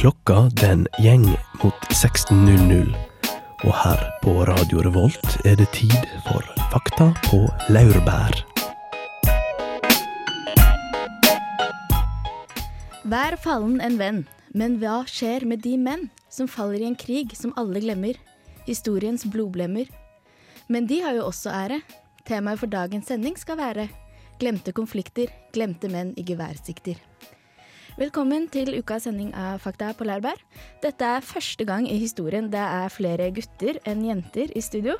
Klokka den gjeng mot 16.00, og her på Radio Revolt er det tid for Fakta på laurbær. Hver fallen en venn, men hva skjer med de menn som faller i en krig som alle glemmer? Historiens blodblemmer. Men de har jo også ære. Temaet for dagens sending skal være Glemte konflikter, glemte menn i geværsikter. Velkommen til ukas sending av Fakta på laurbær. Dette er første gang i historien det er flere gutter enn jenter i studio.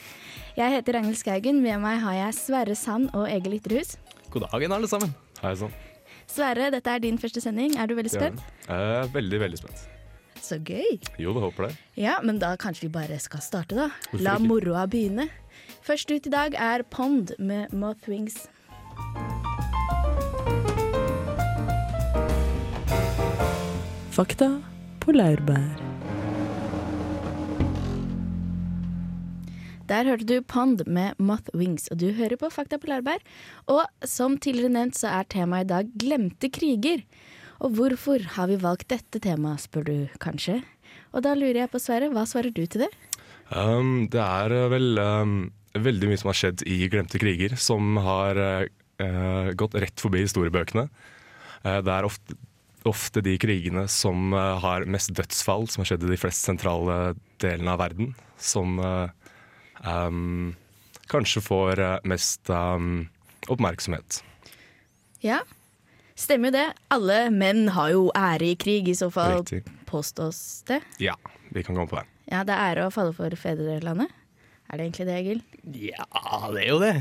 Jeg heter Ragnhild Skaugen. Med meg har jeg Sverre Sand og Egil Ytterhus. God dagen, alle sammen. Hei sann. Sverre, dette er din første sending. Er du veldig spent? Jeg er veldig, veldig spent. Så gøy. Jo, det håper det. Ja, men da kanskje vi bare skal starte, da. Hvorfor La ikke? moroa begynne. Først ut i dag er Pond med Mothwings. Fakta på laurbær. Der hørte du Pond med Moth Wings, og du hører på Fakta på laurbær. Og som tidligere nevnt så er temaet i dag glemte kriger. Og hvorfor har vi valgt dette temaet, spør du kanskje. Og da lurer jeg på, Sverre, hva svarer du til det? Um, det er uh, vel um, veldig mye som har skjedd i glemte kriger, som har uh, gått rett forbi historiebøkene. Uh, det er ofte, ofte de krigene som uh, har mest dødsfall, som har skjedd i de flest sentrale delene av verden, som uh, um, kanskje får uh, mest um, oppmerksomhet. Ja, stemmer jo det. Alle menn har jo ære i krig, i så fall Riktig. påstås det. Ja, vi kan komme på det. Ja, det er ære å falle for fedrelandet. Er det egentlig det, Egil? Ja, det er jo det.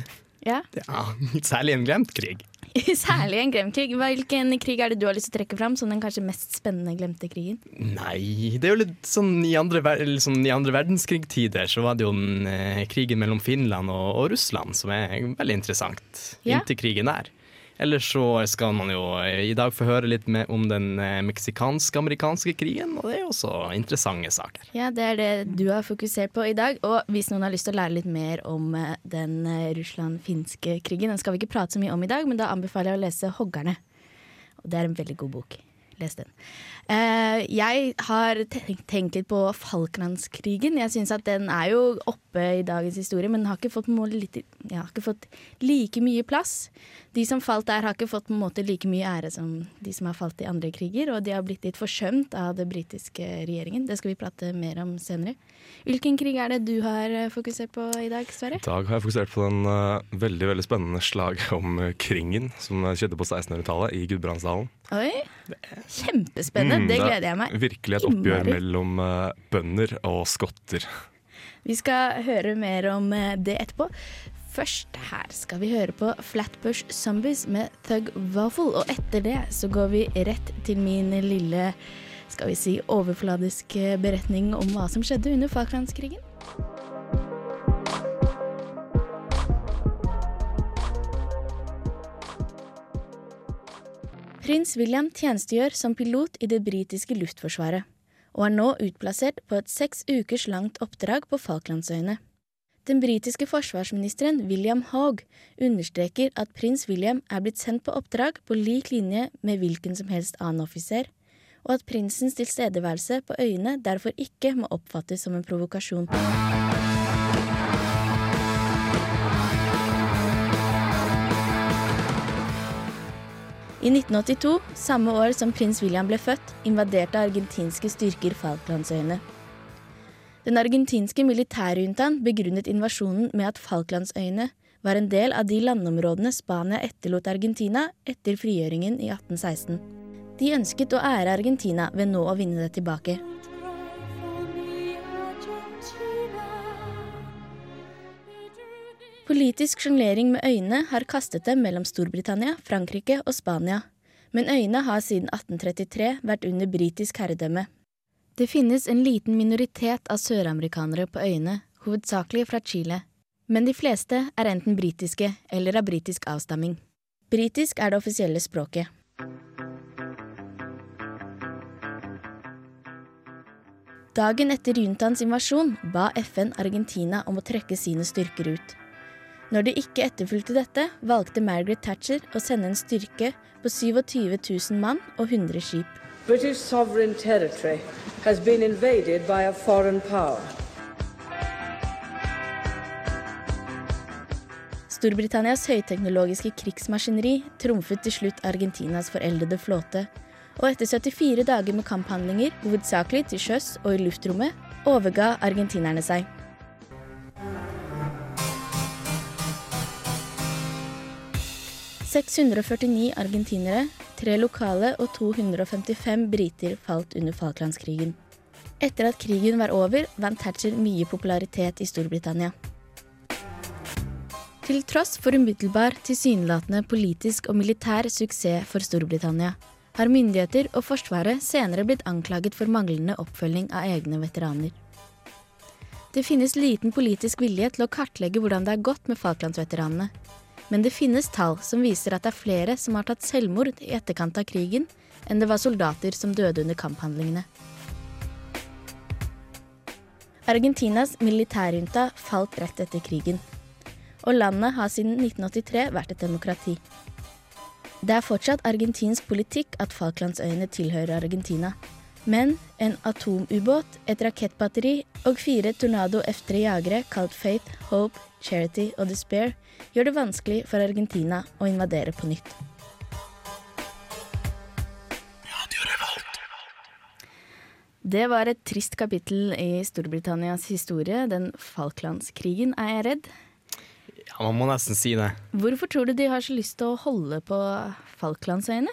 Ja. Ja, Særlig en glemt krig. Særlig en glemt krig. Hvilken krig er det du har lyst til å trekke fram som den kanskje mest spennende glemte krigen? Nei, det er jo litt sånn i andre, sånn, i andre verdenskrig-tider så var det jo den eh, krigen mellom Finland og, og Russland som er veldig interessant. Ja. Inntil krigen der. Ellers så skal man jo eh, i dag få høre litt om den eh, meksikansk-amerikanske krigen, og det er jo også interessante saker. Ja, det er det du har fokusert på i dag. Og hvis noen har lyst til å lære litt mer om eh, den Russland-finske krigen, den skal vi ikke prate så mye om i dag, men da anbefaler jeg å lese 'Hoggerne'. Og det er en veldig god bok. Les den. Uh, jeg har tenkt, litt på Falklandskrigen. Jeg syns at den er jo oppe i dagens historie, men har ikke fått, litt, ja, har ikke fått like mye plass. De som falt der, har ikke fått måte like mye ære som de som har falt i andre kriger, og de har blitt litt forsømt av det britiske regjeringen. Det skal vi prate mer om senere. Hvilken krig er det du har eh, fokusert på i dag, Sverre? I dag har jeg fokusert på den uh, veldig veldig spennende slaget om uh, Kringen, som skjedde på 1600-tallet i Gudbrandsdalen. Oi, kjempespennende. Mm, det er gleder jeg meg. Virkelig et oppgjør mellom uh, bønder og skotter. Vi skal høre mer om eh, det etterpå. Først her skal vi høre på Flatbush Zombies med Thug Waffle, og etter det så går vi rett til min lille skal vi si overfladiske beretning om hva som skjedde under Falklandskrigen. Prins William tjenestegjør som pilot i det britiske luftforsvaret, og er nå utplassert på et seks ukers langt oppdrag på Falklandsøyene. Den britiske forsvarsministeren William Hague understreker at prins William er blitt sendt på oppdrag på lik linje med hvilken som helst annen offiser, og at prinsens tilstedeværelse på øyene derfor ikke må oppfattes som en provokasjon. I 1982, samme år som prins William ble født, invaderte argentinske styrker Falklandsøyene. Den argentinske militærjuntaen begrunnet invasjonen med at Falklandsøyene var en del av de landområdene Spania etterlot Argentina etter frigjøringen i 1816. De ønsket å ære Argentina ved nå å vinne det tilbake. Politisk sjonglering med øyene har kastet dem mellom Storbritannia, Frankrike og Spania, men øyene har siden 1833 vært under britisk herredømme. Det finnes en liten minoritet av søramerikanere på øyene, hovedsakelig fra Chile, men de fleste er enten britiske eller av britisk avstamming. Britisk er det offisielle språket. Dagen etter juntaens invasjon ba FN Argentina om å trekke sine styrker ut. Når de ikke etterfulgte dette, valgte Margaret Thatcher å sende en styrke på 27 000 mann og 100 skip. British sovereign territory has been invaded by a foreign power. Storbritannias høyteknologiske krigsmaskineri trumfet til slutt Argentinas foreldede flåte, og etter 74 dager med kamphandlinger, hovedsakelig til sjøs og i luftrommet, overga argentinerne seg. «649 argentinere, tre lokale og 255 briter falt under Falklandskrigen. Etter at krigen var over, vant Thatcher mye popularitet i Storbritannia. Til tross for umiddelbar, tilsynelatende politisk og militær suksess for Storbritannia, har myndigheter og Forsvaret senere blitt anklaget for manglende oppfølging av egne veteraner. Det finnes liten politisk vilje til å kartlegge hvordan det er gått med Falklandsveteranene. Men det finnes tall som viser at det er flere som har tatt selvmord i etterkant av krigen, enn det var soldater som døde under kamphandlingene. Argentinas militærjunta falt rett etter krigen. Og landet har siden 1983 vært et demokrati. Det er fortsatt argentinsk politikk at Falklandsøyene tilhører Argentina. Men en atomubåt, et rakettbatteri og fire Tornado F3 jagere kalt Faith, Hope, Charity og Despair gjør det vanskelig for Argentina å invadere på nytt. Det var et trist kapittel i Storbritannias historie, den Falklandskrigen, er jeg redd. Ja, Man må nesten si det. Hvorfor tror du de har så lyst til å holde på Falklandsøyene?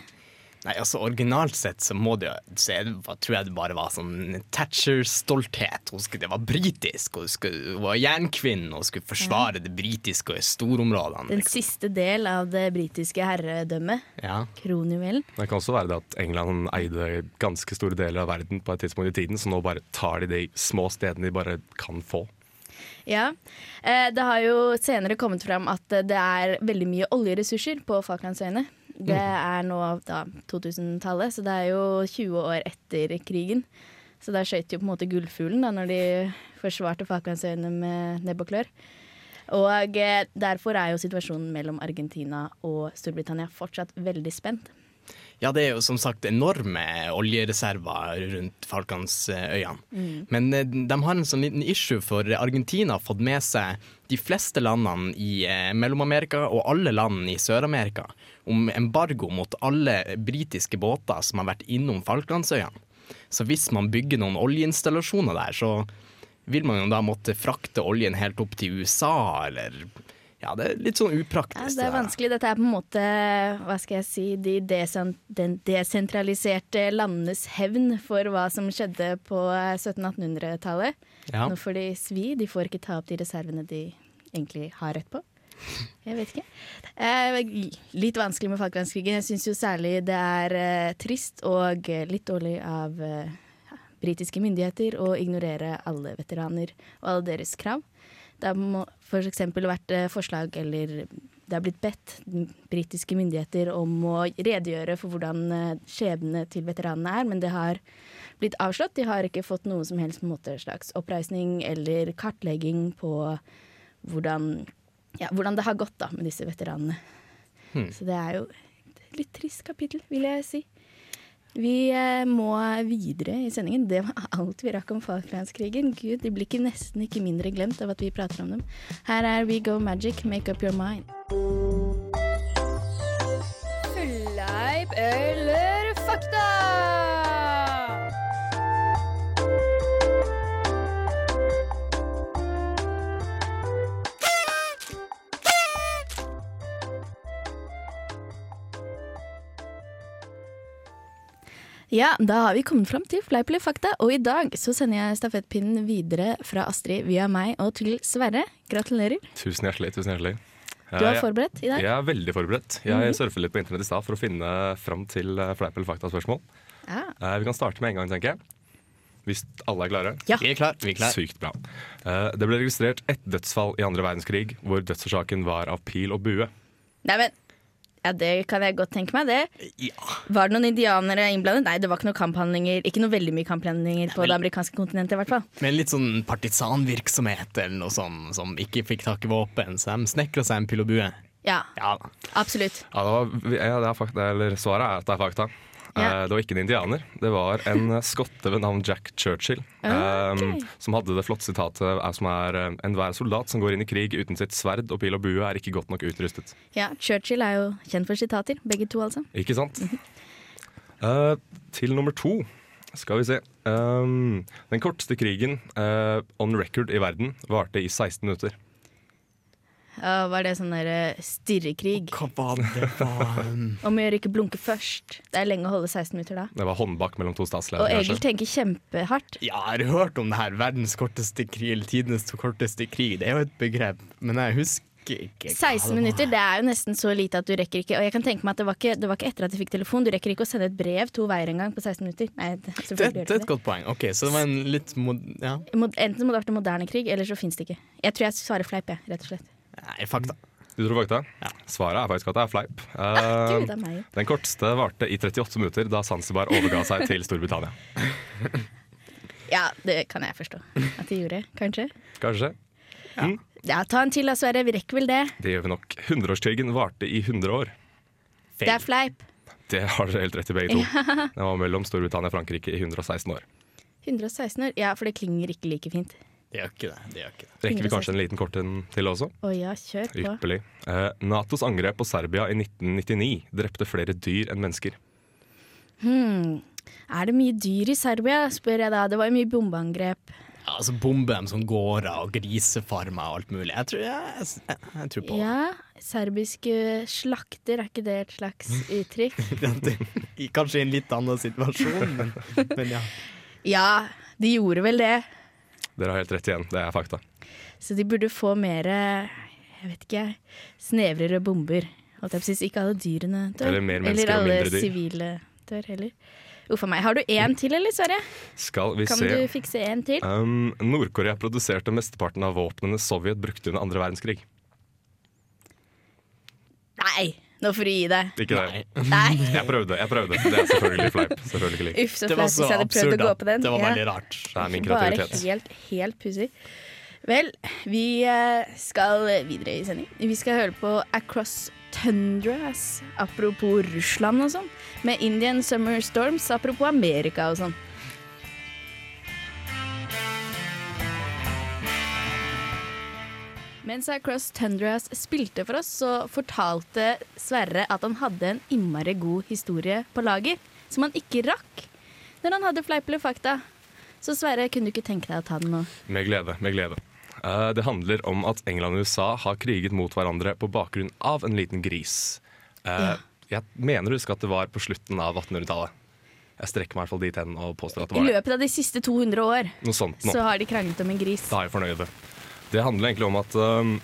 Nei, altså Originalt sett så må det jo så jeg, tror jeg det bare var sånn Thatcher-stolthet. Hun skulle, Det var britisk, hun, skulle, hun var jernkvinne og skulle forsvare det britiske storområdene. Den liksom. siste del av det britiske herredømmet, Ja. kronjuvelen. Det kan også være det at England eide ganske store deler av verden på et tidspunkt i tiden, så nå bare tar de de små stedene de bare kan få. Ja. Eh, Det har jo senere kommet fram at det er veldig mye oljeressurser på Falklandsøyene. Det er nå da 2000-tallet, så det er jo 20 år etter krigen. Så da skøyt jo på en måte gullfuglen da når de forsvarte Falklandsøyene med nebb og klør. Og eh, derfor er jo situasjonen mellom Argentina og Storbritannia fortsatt veldig spent. Ja, det er jo som sagt enorme oljereserver rundt Falklandsøyene. Men eh, de har en sånn liten issue, for Argentina har fått med seg de fleste landene i eh, Mellom-Amerika og alle land i Sør-Amerika om embargo mot alle britiske båter som har vært innom Falklandsøyene. Så hvis man bygger noen oljeinstallasjoner der, så vil man jo da måtte frakte oljen helt opp til USA, eller Ja, det er litt sånn upraktisk. Ja, det er vanskelig. Dette er på en måte hva skal jeg si, de desen, den desentraliserte landenes hevn for hva som skjedde på 1700-1800-tallet. Ja. Nå får de svi. De får ikke ta opp de reservene de egentlig har rett på. Jeg vet ikke. Eh, litt vanskelig med Falklandskrigen. Jeg syns jo særlig det er eh, trist og eh, litt dårlig av eh, britiske myndigheter å ignorere alle veteraner og alle deres krav. Det har f.eks. for vært eh, forslag, eller det har blitt bedt britiske myndigheter om å redegjøre for hvordan eh, skjebnene til veteranene er, men det har blitt avslått. De har ikke fått noen som helst måte slags oppreisning eller kartlegging på hvordan, ja, hvordan det har gått da med disse veteranene. Så det er jo et litt trist kapittel, vil jeg si. Vi eh, må videre i sendingen. Det var alt vi rakk om Falklandskrigen. Gud, de blir ikke nesten ikke mindre glemt av at vi prater om dem. Her er We Go Magic, Make Up Your Mind. Fleip eller Ja, da har vi kommet fram til Fleip eller fakta, og i dag så sender jeg stafettpinnen videre fra Astrid via meg og til Sverre. Gratulerer. Tusen hjertelig. tusen hjertelig. Du er forberedt i dag? Jeg er veldig forberedt. Jeg surfet litt på internett i stad for å finne fram til eh, fleip eller fakta-spørsmål. Ja. Eh, Vi kan starte med en gang, tenker jeg. Hvis alle er klare? Ja. Vi er klar, vi er klar. Sykt bra. Eh, Det ble registrert ett dødsfall i andre verdenskrig, hvor dødsårsaken var av pil og bue. Nei, men ja, Det kan jeg godt tenke meg. det. Ja. Var det noen indianere innblandet? Nei, det var ikke noen kamphandlinger. Ikke noe veldig mye kamphandlinger på det amerikanske kontinentet, i hvert fall. Men litt sånn partisanvirksomhet eller noe sånt, som ikke fikk tak i våpen, så de snekra seg en pil og bue. Ja, Ja absolutt. Ja, det var, ja, det er fakta, eller Svaret er at det er fakta. Eh, det var ikke en indianer. Det var en eh, skotte ved navn Jack Churchill. Ah, eh, som hadde det flotte sitatet eh, som er eh, enhver soldat som går inn i krig uten sitt sverd og pil og bue, er ikke godt nok utrustet. Ja, Churchill er jo kjent for sitater, begge to altså. Ikke sant? Eh, til nummer to skal vi se. Um, den korteste krigen uh, on record i verden varte i 16 minutter. Ja, var det sånn der eh, stirrekrig? Hva var det Om å gjøre ikke blunke først. Det er lenge å holde 16 minutter da. Det var håndbak mellom to Og. Egil kanskje. tenker kjempehardt. Jeg har hørt om det her, verdens korteste krig, eller tidenes korteste krig. Det er jo et begrep, men jeg husker ikke. hva 16 det minutter, det er jo nesten så lite at du rekker ikke Og jeg kan tenke meg at det var ikke, det var ikke etter at de fikk telefon. Du rekker ikke å sende et brev to veier engang på 16 minutter. Nei, det, Det, det er et godt poeng. Ok, Så det var en litt mod... Ja. Mod- Enten må det ha vært en moderne krig, eller så fins det ikke. Jeg tror jeg svarer fleip, jeg, rett og slett. Nei, fakta. Du tror fakta? Ja. Svaret er faktisk at det er fleip. Gud, Eh, det er meg. den korteste varte i 38 minutter da Zanzibar overga seg til Storbritannia. Ja, det kan jeg forstå at de gjorde. Kanskje. Kanskje? Ja, Ta en til da, Sverre. Vi rekker vel det. Det gjør vi nok. Hundreårskrigen varte i 100 år. Det er fleip. Det har dere helt rett i, begge to. Den var mellom Storbritannia og Frankrike i 116 år. 116 år. Ja, for det klinger ikke like fint. Det gjør ikke det. det, gjør ikke det. Rekker vi kanskje en liten kort en til også? Å ja, kjør på. Ypperlig. Eh, Natos angrep på Serbia i 1999 drepte flere dyr enn mennesker. Hmm. Er det mye dyr i Serbia, spør jeg da. Det var jo mye bombeangrep. Ja, altså Bomber dem som gårder og grisefarmer og alt mulig. Jeg tror, jeg, jeg, jeg tror på Ja, serbiske slakter, er ikke det et slags uttrykk? Kanskje i en litt annen situasjon, men, men ja. Ja, de gjorde vel det. Dere har helt rett igjen, det er fakta. Så de burde få mer Jeg vet ikke, snevrere bomber. Holdt jeg på å ikke alle dyrene dør. Eller mer mennesker og alle mindre dyr. sivile dør heller. Uff a meg. Har du én til, eller, Sverre? Skal vi Kan se. du fikse én til? Um, Nord-Korea produserte mesteparten av våpnene Sovjet brukte under andre verdenskrig. Nei, nå får du gi deg. Ikke det? Nei. Nei. Jeg prøvde, jeg prøvde. Det er selvfølgelig fleip. Selvfølgelig. Uff, så Det var så jeg hadde prøvd absurd å gå på den. det var veldig rart. Det er min kreativitet. Bare helt, helt pussig. Vel, vi eh, skal videre i sending. Vi skal høre på Across Tundras, apropos Russland og sånn. Med Indian Summer Storms, apropos Amerika og sånn. Mens Across Tundras spilte for oss, så fortalte Sverre at han hadde en innmari god historie på lager, som han ikke rakk når han hadde fleip eller fakta. Så Sverre, kunne du ikke tenke deg å ta den nå? Med glede. med glede. Uh, det handler om at England og USA har kriget mot hverandre på bakgrunn av en liten gris. Uh, Ja. Jeg mener å huske at det var på slutten av 1800-tallet. Jeg strekker meg i hvert fall dit hen og påstår at det var det. I løpet av de siste 200 år Noe sånt noe. så har de kranglet om en gris. Da er jeg fornøyd. Det handler egentlig om at um,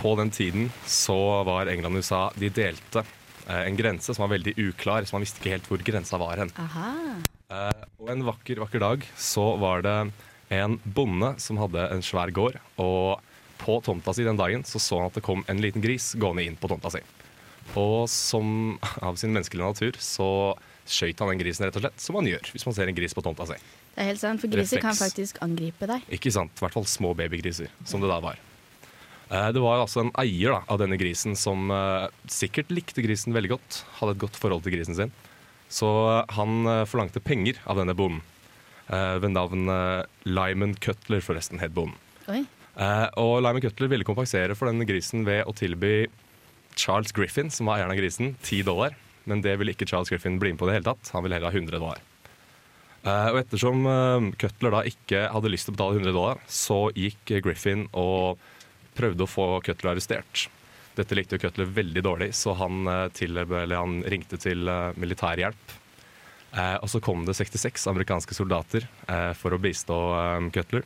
på den tiden så var England og USA De delte uh, en grense som var veldig uklar, så man visste ikke helt hvor grensa var hen. Eh, og en vakker, vakker dag så var det en bonde som hadde en svær gård, og på tomta si den dagen så så han at det kom en liten gris gående inn på tomta si. Og som av sin menneskelige natur så skøyt han den grisen, rett og slett, som man gjør hvis man ser en gris på tomta si. Det er helt sant, for griser kan faktisk angripe deg. Ikke sant? I hvert fall små babygriser, som det da var. Eh, Det var altså en eier da, av denne grisen som eh, sikkert likte grisen veldig godt. Hadde et godt forhold til grisen sin. Så eh, han eh, forlangte penger av denne bonden. Eh, ved navn Lyman Cutler, forresten, het bonden. Og Lyman Cutler ville kompensere for denne grisen ved å tilby Charles Griffin, som var eieren av grisen, 10 dollar. Men det ville ikke Charles Griffin bli med på det hele tatt. Han ville heller ha 100 dollar. Eh, og ettersom eh, Cutler da ikke hadde lyst til å betale 100 dollar, så gikk Griffin og prøvde å få Cutler arrestert. Dette likte jo Cutler veldig dårlig, så han, eh, til, han ringte til militærhjelp. Og så kom det 66 amerikanske soldater for å bistå Cutler.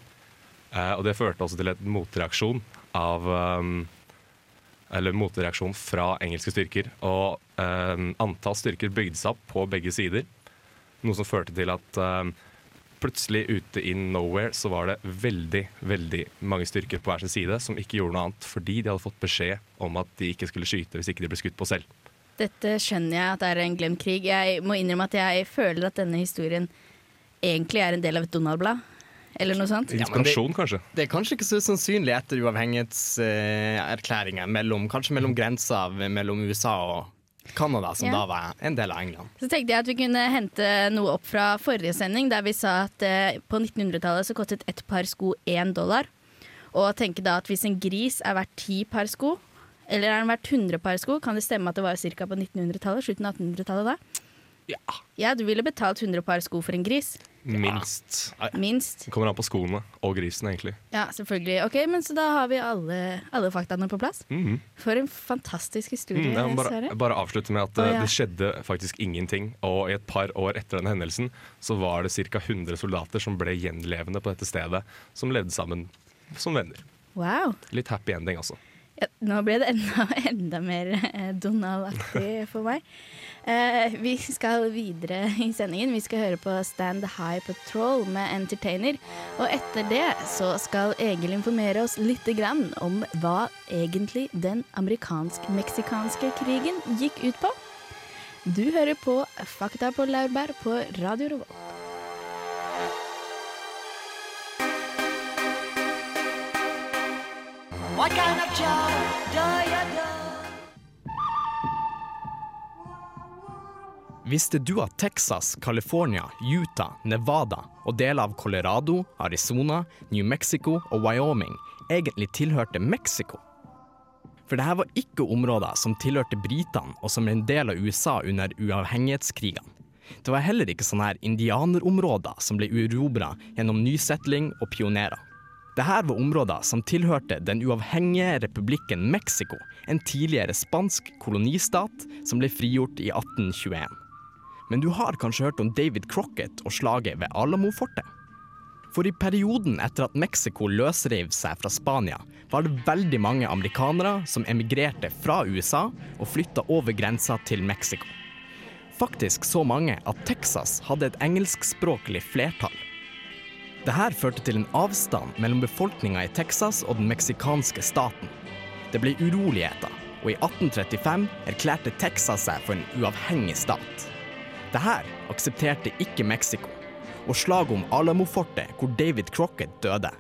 Og det førte også til en motreaksjon av Eller motreaksjon fra engelske styrker. Og eh, antall styrker bygde seg opp på begge sider. Noe som førte til at eh, plutselig ute in nowhere så var det veldig, veldig mange styrker på hver sin side som ikke gjorde noe annet fordi de hadde fått beskjed om at de ikke skulle skyte hvis ikke de ble skutt på selv. Dette skjønner jeg at det er en glemt krig. Jeg må innrømme at jeg føler at denne historien egentlig er en del av et Donald-blad. Eller noe sånt. Ja, men det- kanskje? Det er kanskje ikke så sannsynlig etter uavhengighetserklæringen, mellom, kanskje mellom grensa mellom USA og Canada, som Ja. da var en del av England. Så tenkte jeg at vi kunne hente noe opp fra forrige sending, der vi sa at eh, på 1900-tallet så kostet ett par sko én dollar. Og tenke da at hvis en gris er verdt ti par sko, eller er den verdt 100 par sko, kan det stemme at det var ca. på 1900-tallet? Slutten av 1800-tallet da? Ja. Ja, du ville betalt 100 par sko for en gris. Minst. Minst. Det kommer an på skoene og grisen, egentlig. Ja, selvfølgelig. Ok, men Så da har vi alle, alle faktaene på plass. Mhm. For en fantastisk historie, Mm, bare, bare avslutte med at eh, ja. det skjedde faktisk ingenting. Og i et par år etter den hendelsen så var det ca. 100 soldater som ble gjenlevende på dette stedet, som levde sammen som venner. Wow. Litt happy ending, altså. Ja, nå ble det enda, enda mer eh, Donald-aktig for meg. Eh, vi skal videre i sendingen. Vi skal høre på Stand High Patrol med Entertainer. Og etter det så skal Egil informere oss litt grann om hva egentlig den amerikansk-meksikanske krigen gikk ut på. Du hører på Fakta på laurbær på Radio Revolt. What kind of job do you do? Visste du at Texas, California, Utah, Nevada og deler av Colorado, Arizona, New Mexico og Wyoming egentlig tilhørte Mexico? For dette var ikke områder som tilhørte britene og som en del av USA under uavhengighetskrigene. Det var heller ikke sånne her indianerområder som ble urobra gjennom nysettling og pionerer. Dette var områder som tilhørte den uavhengige republikken Mexico, en tidligere spansk kolonistat som ble frigjort i 1821. Men du har kanskje hørt om David Crocket og slaget ved Alamofortet? For i perioden etter at Mexico løsrev seg fra Spania, var det veldig mange amerikanere som emigrerte fra USA og flytta over grensa til Mexico. Faktisk så mange at Texas hadde et engelskspråklig flertall. Dette førte til en avstand mellom befolkninga i Texas og den meksikanske staten. Det ble uroligheter, og i 1835 erklærte Texas seg for en uavhengig stat. Dette aksepterte ikke Mexico, og slaget om Alamofortet, hvor David Crocket døde,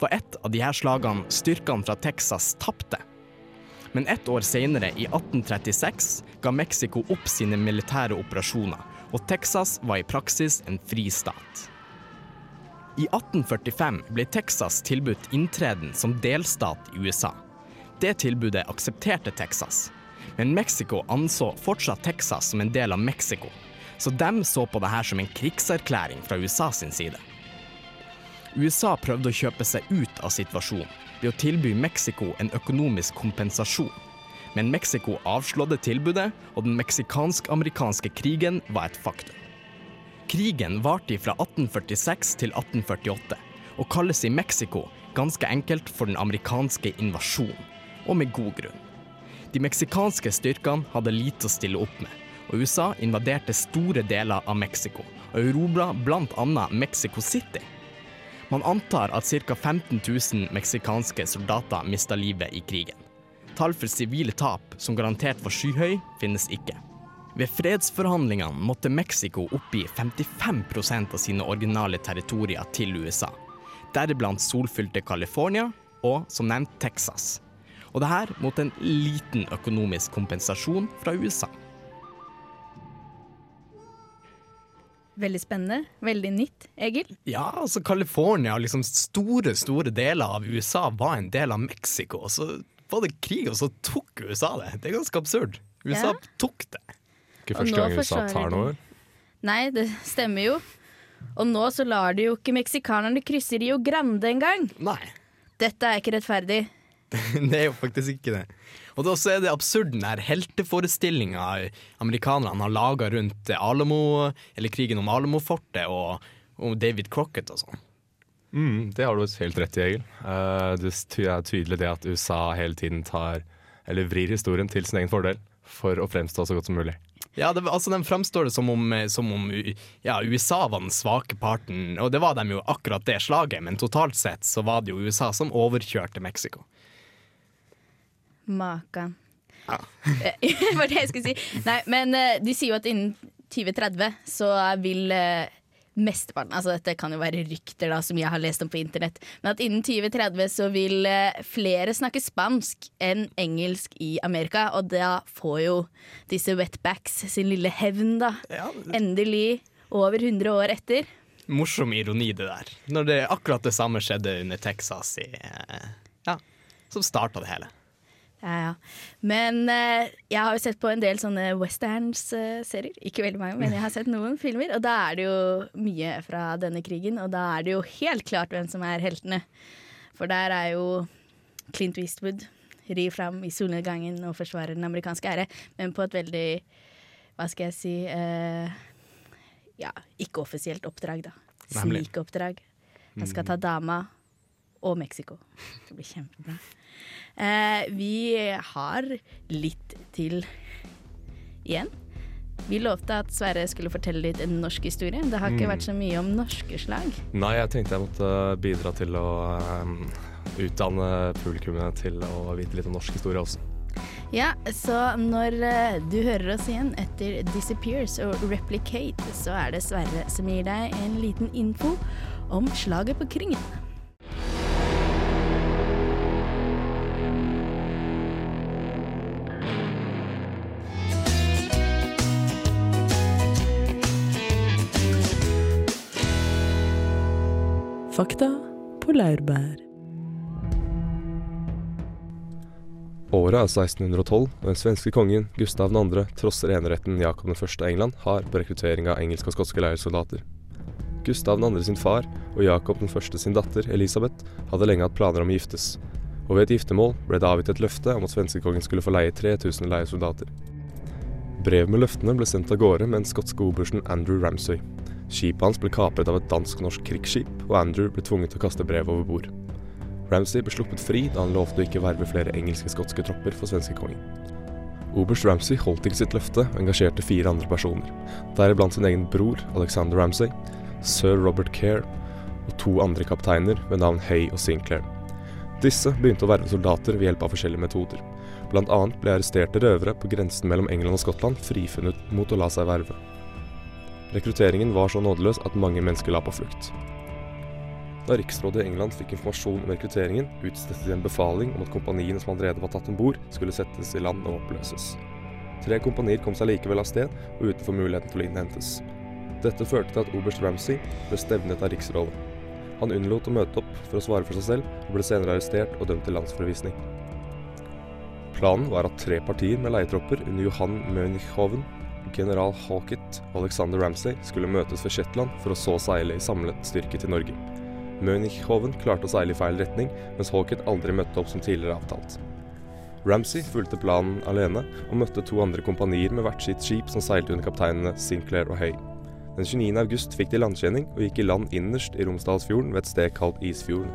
var et av de her slagene styrkene fra Texas tapte. Men ett år senere, i 1836, ga Mexico opp sine militære operasjoner, og Texas var i praksis en fri stat. I 1845 ble Texas tilbudt inntreden som delstat i USA. Det tilbudet aksepterte Texas, men Mexico anså fortsatt Texas som en del av Mexico, så de så på det her som en krigserklæring fra USA sin side. USA prøvde å kjøpe seg ut av situasjonen ved å tilby Mexico en økonomisk kompensasjon. Men Mexico avslådde tilbudet, og den meksikansk-amerikanske krigen var et faktum. Krigen varte fra 1846 til 1848, og kalles i Mexico ganske enkelt for den amerikanske invasjonen, og med god grunn. De meksikanske styrkene hadde lite å stille opp med, og USA invaderte store deler av Mexico og erobra bl.a. Mexico City. Man antar at ca. 15 000 meksikanske soldater mista livet i krigen. Tall for sivile tap, som garantert var skyhøy, finnes ikke. Ved fredsforhandlingene måtte Mexico oppgi 55% av sine originale territorier til USA, deriblant solfylte California og, som nevnt, Texas. Og det her mot en liten økonomisk kompensasjon fra USA. Veldig spennende. Veldig nytt, Egil. Ja, altså California, liksom store, store deler av USA var en del av Mexico. Og så var det krig, og så tok USA det. Det er ganske absurd. USA Ja. tok det. Ikke første gang USA tar noe. Nei, det stemmer jo. Og nå så lar de jo ikke meksikanerne krysse Rio Grande engang. Dette er ikke rettferdig. det er jo faktisk ikke det. Og da også er det absurd den her helteforestillinga amerikanerne har laga rundt Alamo, eller krigen om Alamofortet og, og David Crocket og sånn. Mm, det har du helt rett i, Egil. Eh, det er tydelig det at USA hele tiden tar, eller vrir historien til sin egen fordel for å fremstå så godt som mulig. Ja, det, altså Den fremstår det som om, som om ja, USA var den svake parten, og det var de jo akkurat det slaget, men totalt sett så var det jo USA som overkjørte Mexico. Makan. Det var det jeg skulle si. Nei, men eh, de sier jo at innen 2030 så vil eh, mesteparten Altså dette kan jo være rykter da som jeg har lest om på internett, men at innen 2030 så vil eh, flere snakke spansk enn engelsk i Amerika, og da får jo disse wetbacks sin lille hevn, da. Ja, Endelig, over 100 år etter. morsom ironi, det der. Når det akkurat det samme skjedde under Texas i Ja, som starta det hele. Ja, ja. Men eh, jeg har jo sett på en del sånne westerns-serier. Ikke veldig mange, men jeg har sett noen filmer. Og da er det jo mye fra denne krigen, og da er det jo helt klart hvem som er heltene. For der er jo Clint Eastwood rir fram i solnedgangen og forsvarer den amerikanske ære, men på et veldig, hva skal jeg si, eh, ja, ikke-offisielt oppdrag, da. Nemlig. Snikoppdrag. Han skal ta dama og Mexico. Det blir kjempebra. Eh, vi har litt til igjen. Vi lovte at Sverre skulle fortelle litt en norsk historie. Det har ikke vært så mye om norske slag. Nei, jeg tenkte jeg måtte bidra til å um, utdanne publikummet til å vite litt om norsk historie også. Ja, så når eh, du hører oss igjen etter Disappears og Replicate, så er det Sverre som gir deg en liten info om slaget på Kringen. Fakta på laurbær. Året er 1612, og den svenske kongen Gustav 2. trosser eneretten Jakob 1. av England har på rekruttering av engelske og skotske leirsoldater. Gustav 2. sin far og Jakob 1. sin datter Elisabeth hadde lenge hatt planer om å giftes, og ved et giftermål ble det avgitt et løfte om at svenskekongen skulle få leie 3000 leiesoldater. Brev med løftene ble sendt av gårde med den skotske obersten Andrew Ramsay. Skipet hans ble kapret av et dansk-norsk krigsskip, og Andrew ble tvunget til å kaste brevet over bord. Ramsay ble sluppet fri da han lovte å ikke verve flere engelske-skotske tropper for svenskekongen. Oberst Ramsay holdt ikke sitt løfte og engasjerte fire andre personer, deriblant sin egen bror Alexander Ramsay, sir Robert Kerr og to andre kapteiner ved navn Hay og Sinclair. Disse begynte å verve soldater ved hjelp av forskjellige metoder. Blant annet ble arresterte røvere på grensen mellom England og Skottland frifunnet mot å la seg verve. Rekrutteringen var så nådeløs at mange mennesker la på flukt. Da riksrådet i England fikk informasjon om rekrutteringen, utstedte de en befaling om at kompaniene som allerede var tatt om bord, skulle settes i land og oppløses. Tre kompanier kom seg likevel av sted, og utenfor muligheten til å innhentes. Dette førte til at oberst Ramsay ble stevnet av riksrådet. Han unnlot å møte opp for å svare for seg selv, og ble senere arrestert og dømt til landsforvisning. Planen var at tre partier med leietropper under Johan Mønichhoven, general Hawkett og Alexander Ramsay skulle møtes ved Shetland for å så seile i samlet styrke til Norge. Mønichhoven klarte å seile i feil retning, mens Hawkett aldri møtte opp som tidligere avtalt. Ramsay fulgte planen alene, og møtte to andre kompanier med hvert sitt skip som seilte under kapteinene Sinclair og Hay. Den 29. august fikk de landkjenning og gikk i land innerst i Romsdalsfjorden ved et sted kalt Isfjorden.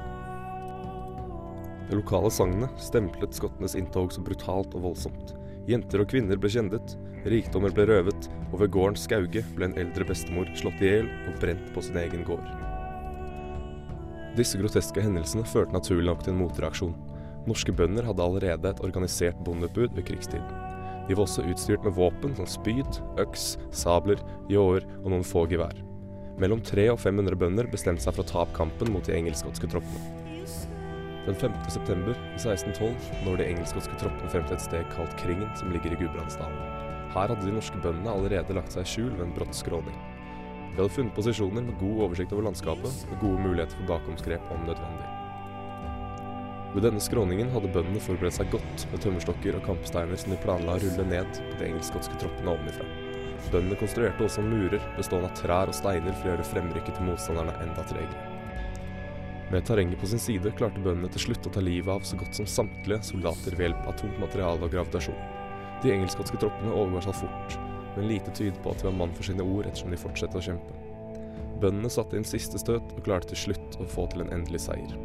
Det lokale sagnet stemplet skottenes inntog så brutalt og voldsomt. Jenter og kvinner ble kjendet, rikdommer ble røvet, og ved gården Skauge ble en eldre bestemor slått i hjel og brent på sin egen gård. Disse groteske hendelsene førte naturlig nok til en motreaksjon. Norske bønder hadde allerede et organisert bondeoppbud ved krigstid. De var også utstyrt med våpen som spyd, øks, sabler, ljåer og noen få gevær. Mellom 300 og 500 bønder bestemte seg for å ta opp kampen mot de engelskskotske troppene. Den 5. september 1612 når de engelskskotske troppene frem til et sted kalt Kringen, som ligger i Gudbrandsdalen. Her hadde de norske bøndene allerede lagt seg i skjul ved en brått skråning. De hadde funnet posisjoner med god oversikt over landskapet og gode muligheter for bakomsgrep om nødvendig. Ved denne skråningen hadde bøndene forberedt seg godt med tømmerstokker og kampsteiner som de planla å rulle ned på de engelskskotske troppene ovenifra. Bøndene konstruerte også murer bestående av trær og steiner for å gjøre fremrykket til motstanderne enda tregere. Med terrenget på sin side klarte bøndene til slutt å ta livet av så godt som samtlige soldater ved hjelp av tungt materiale og gravitasjon. De engelskskotske troppene overgår seg fort, men lite tyder på at de var mann for sine ord ettersom de fortsatte å kjempe. Bøndene satte inn siste støt og klarte til slutt å få til en endelig seier.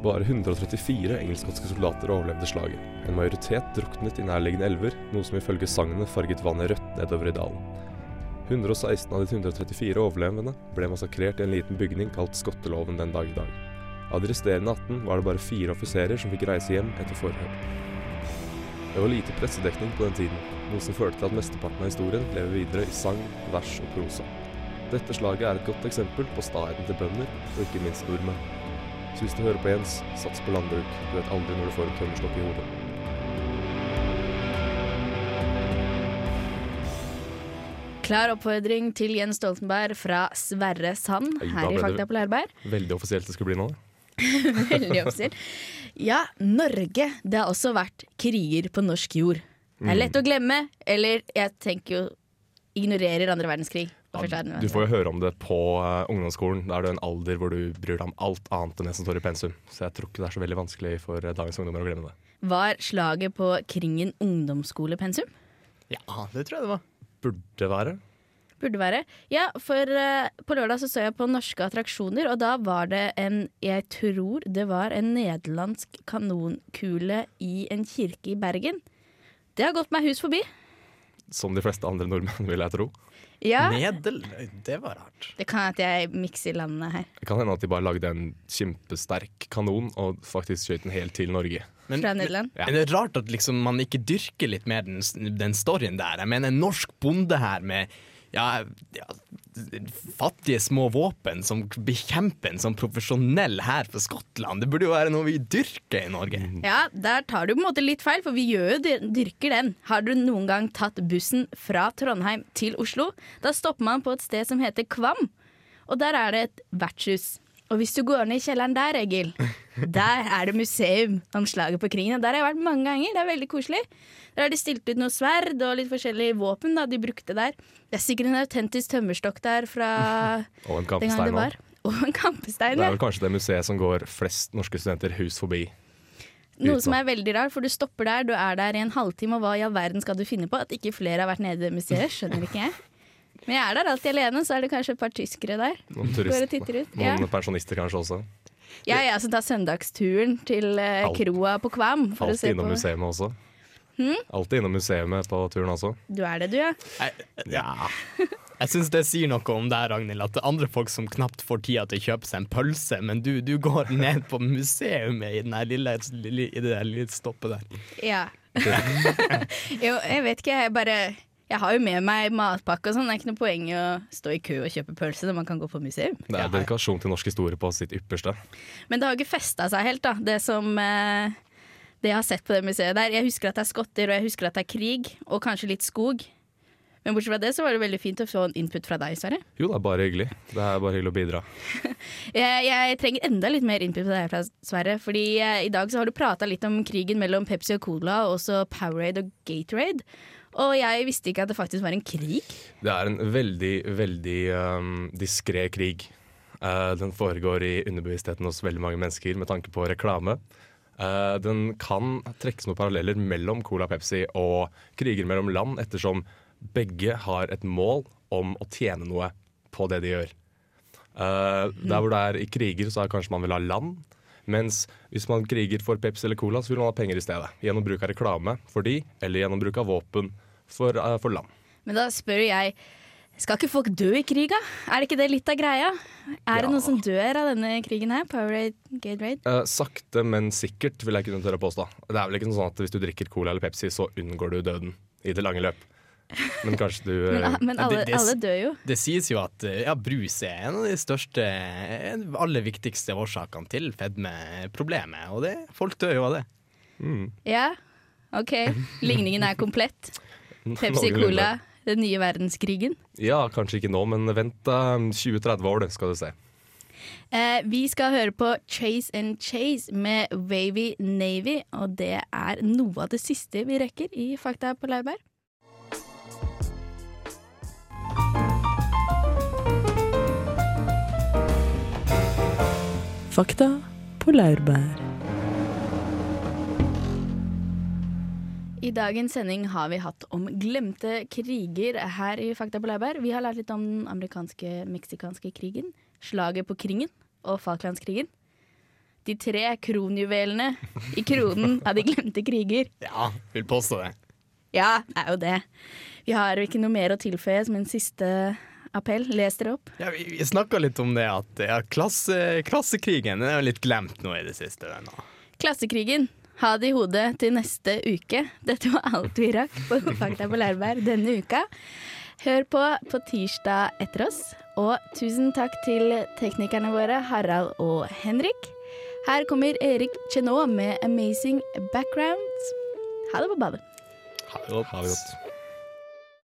Bare 134 engelskskotske soldater overlevde slaget. En majoritet druknet i nærliggende elver, noe som ifølge sagnet farget vannet rødt nedover i dalen. 116 av de 134 overlevende ble massakrert i en liten bygning kalt Skotteloven den dag i dag. Av de resterende 18 var det bare fire offiserer som fikk reise hjem etter forhør. Det var lite pressedekning på den tiden, noe som førte til at mesteparten av historien lever videre i sang, vers og prosa. Dette slaget er et godt eksempel på staheten til bønder, og ikke minst nordmenn. Så hvis du hører på Jens, sats på landbruk. Du vet aldri når du får en tømmerstokk i hodet. Klar oppfordring til Jens Stoltenberg fra Sverre Sand her i Fakta på Lærberg. Veldig offisielt det skulle bli nå. Veldig offisielt. Ja, Norge. Det har også vært kriger på norsk jord. Det er lett å glemme, eller jeg tenker jo ignorerer andre verdenskrig. Ja, Du får jo høre om det på eh, ungdomsskolen. Da er du en alder hvor du bryr deg om alt annet enn det som står i pensum. Så jeg tror ikke det er så veldig vanskelig for eh, dagens ungdommer å glemme det. Var slaget på Kringen ungdomsskolepensum? Ja, det tror jeg det var. Burde være. Burde være. Ja, for uh, på lørdag så så jeg på Norske attraksjoner, og da var det en Jeg tror det var en nederlandsk kanonkule i en kirke i Bergen. Det har gått meg hus forbi. Som de fleste andre nordmenn, vil jeg tro. Ja, Nederløy, det var rart. Det kan hende at jeg mikser landene her. Det kan hende at de bare lagde en kjempesterk kanon og faktisk skjøt den helt til Norge. Men, Fra Nederland. men det er rart at liksom man ikke dyrker litt mer den, den storyen der. Jeg mener en norsk bonde her med ja, ja, fattige små våpen som bekjemper en sånn profesjonell hær for Skottland. Det burde jo være noe vi dyrker i Norge. Ja, der tar du på en måte litt feil, for vi gjør jo dyrker den. Har du noen gang tatt bussen fra Trondheim til Oslo? Da stopper man på et sted som heter Kvam, og der er det et vertshus. Og hvis du går ned i kjelleren der, Egil, der er det museum om slaget på krigen. Og der har jeg vært mange ganger, det er veldig koselig. Der har de stilt ut noe sverd og litt forskjellige våpen da, de brukte der. Det er sikkert en autentisk tømmerstokk der fra den gangen det var. Og en kampestein, Det er vel kanskje det museet som går flest norske studenter hus forbi. Noe Uten som er veldig rart, for du stopper der, du er der i en halvtime, og hva i all verden skal du finne på? At ikke flere har vært nede i det museet, skjønner ikke jeg. Men jeg er der alltid alene, så er det kanskje et par tyskere der. Noen turister. Noen Ja. pensjonister kanskje også. Jeg er som tar søndagsturen til eh, Alt- kroa på Kvam for å se innom på museet også. Alltid innom museet på turen også. Du er det, du, ja. Jeg, ja. jeg syns det sier noe om deg, Ragnhild, at det er andre folk som knapt får tida til å kjøpe seg en pølse, men du, du går ned på museet i, lille, i det der lille stoppet der. ja. jo, jeg vet ikke, jeg bare Jeg har jo med meg matpakke og sånn. Det er ikke noe poeng å stå i kø og kjøpe pølse når man kan gå på museum. Det er dedikasjon til norsk historie på sitt ypperste. Men det har ikke festa seg helt, da. Det som eh, Det jeg har sett på det museet der. Jeg husker at det er skotter, og jeg husker at det er krig, og kanskje litt skog. Men bortsett fra det så var det veldig fint å få en input fra deg, Sverre. Jo, det er bare hyggelig. Det er bare hyggelig å bidra. Jeg, jeg trenger enda litt mer input fra deg, fra Sverre. Fordi eh, i dag så har du prata litt om krigen mellom Pepsi og Cola, og også Powerade og Gatorade. Og jeg visste ikke at det faktisk var en krig. Det er en veldig, veldig um, diskré krig. Uh, den foregår i underbevisstheten hos veldig mange mennesker med tanke på reklame. Uh, den kan trekkes noen paralleller mellom Cola Pepsi og kriger mellom land, ettersom begge har et mål om å tjene noe på det de gjør. Uh, der hvor det er i kriger, så er kanskje man vil ha land. Mens hvis man kriger for Pepsi eller Cola, så vil man ha penger i stedet. Gjennom bruk av reklame for de, eller gjennom bruk av våpen for, uh, for land. Men da spør jeg skal ikke folk dø i kriga? Er det ikke det litt av greia? Er det noen som dør av denne krigen her? Powerade, Gatorade? Uh, sakte, men sikkert, vil jeg kunne tørre å påstå. Det er vel ikke sånn at hvis du drikker Cola eller Pepsi, så unngår du døden i det lange løp. Men kanskje du Men, eh, men alle, det- det- alle dør jo. Det sies jo at eh, ja, brus er en av de største, aller viktigste årsakene til fedmeproblemet. Og det, folk dør jo av det. Ja, OK. Ligningen er komplett. Pepsi Cola, den nye verdenskrigen. Ja, kanskje ikke nå, men vent da 20-30 år, det skal du se. Eh, vi skal høre på Chase and Chase med Wavy Navy, og det er noe av det siste vi rekker i Fakta på Laurbær. Fakta på laurbær. I dagens sending har vi hatt om glemte kriger her i Fakta på Laurbær. Vi har lært litt om den amerikanske meksikanske krigen, slaget på Kringen og Falklandskrigen. De tre kronjuvelene i kronen av de glemte kriger. Ja, vil påstå det. Ja, det er jo det. Vi har ikke noe mer å tilføye som en siste appell. Les dere opp. Ja, vi vi snakka litt om det at ja, klasse, klassekrigen den er jo litt glemt nå i det siste. Den, da. Klassekrigen. Ha det i hodet til neste uke. Dette var alt vi rakk på Fakta på Lærberg denne uka. Hør på på tirsdag etter oss, Og tusen takk til teknikerne våre Harald og Henrik. Her kommer Erik Chenot med 'Amazing Backgrounds'. Ha det på badet. Ha det godt. Ha det godt.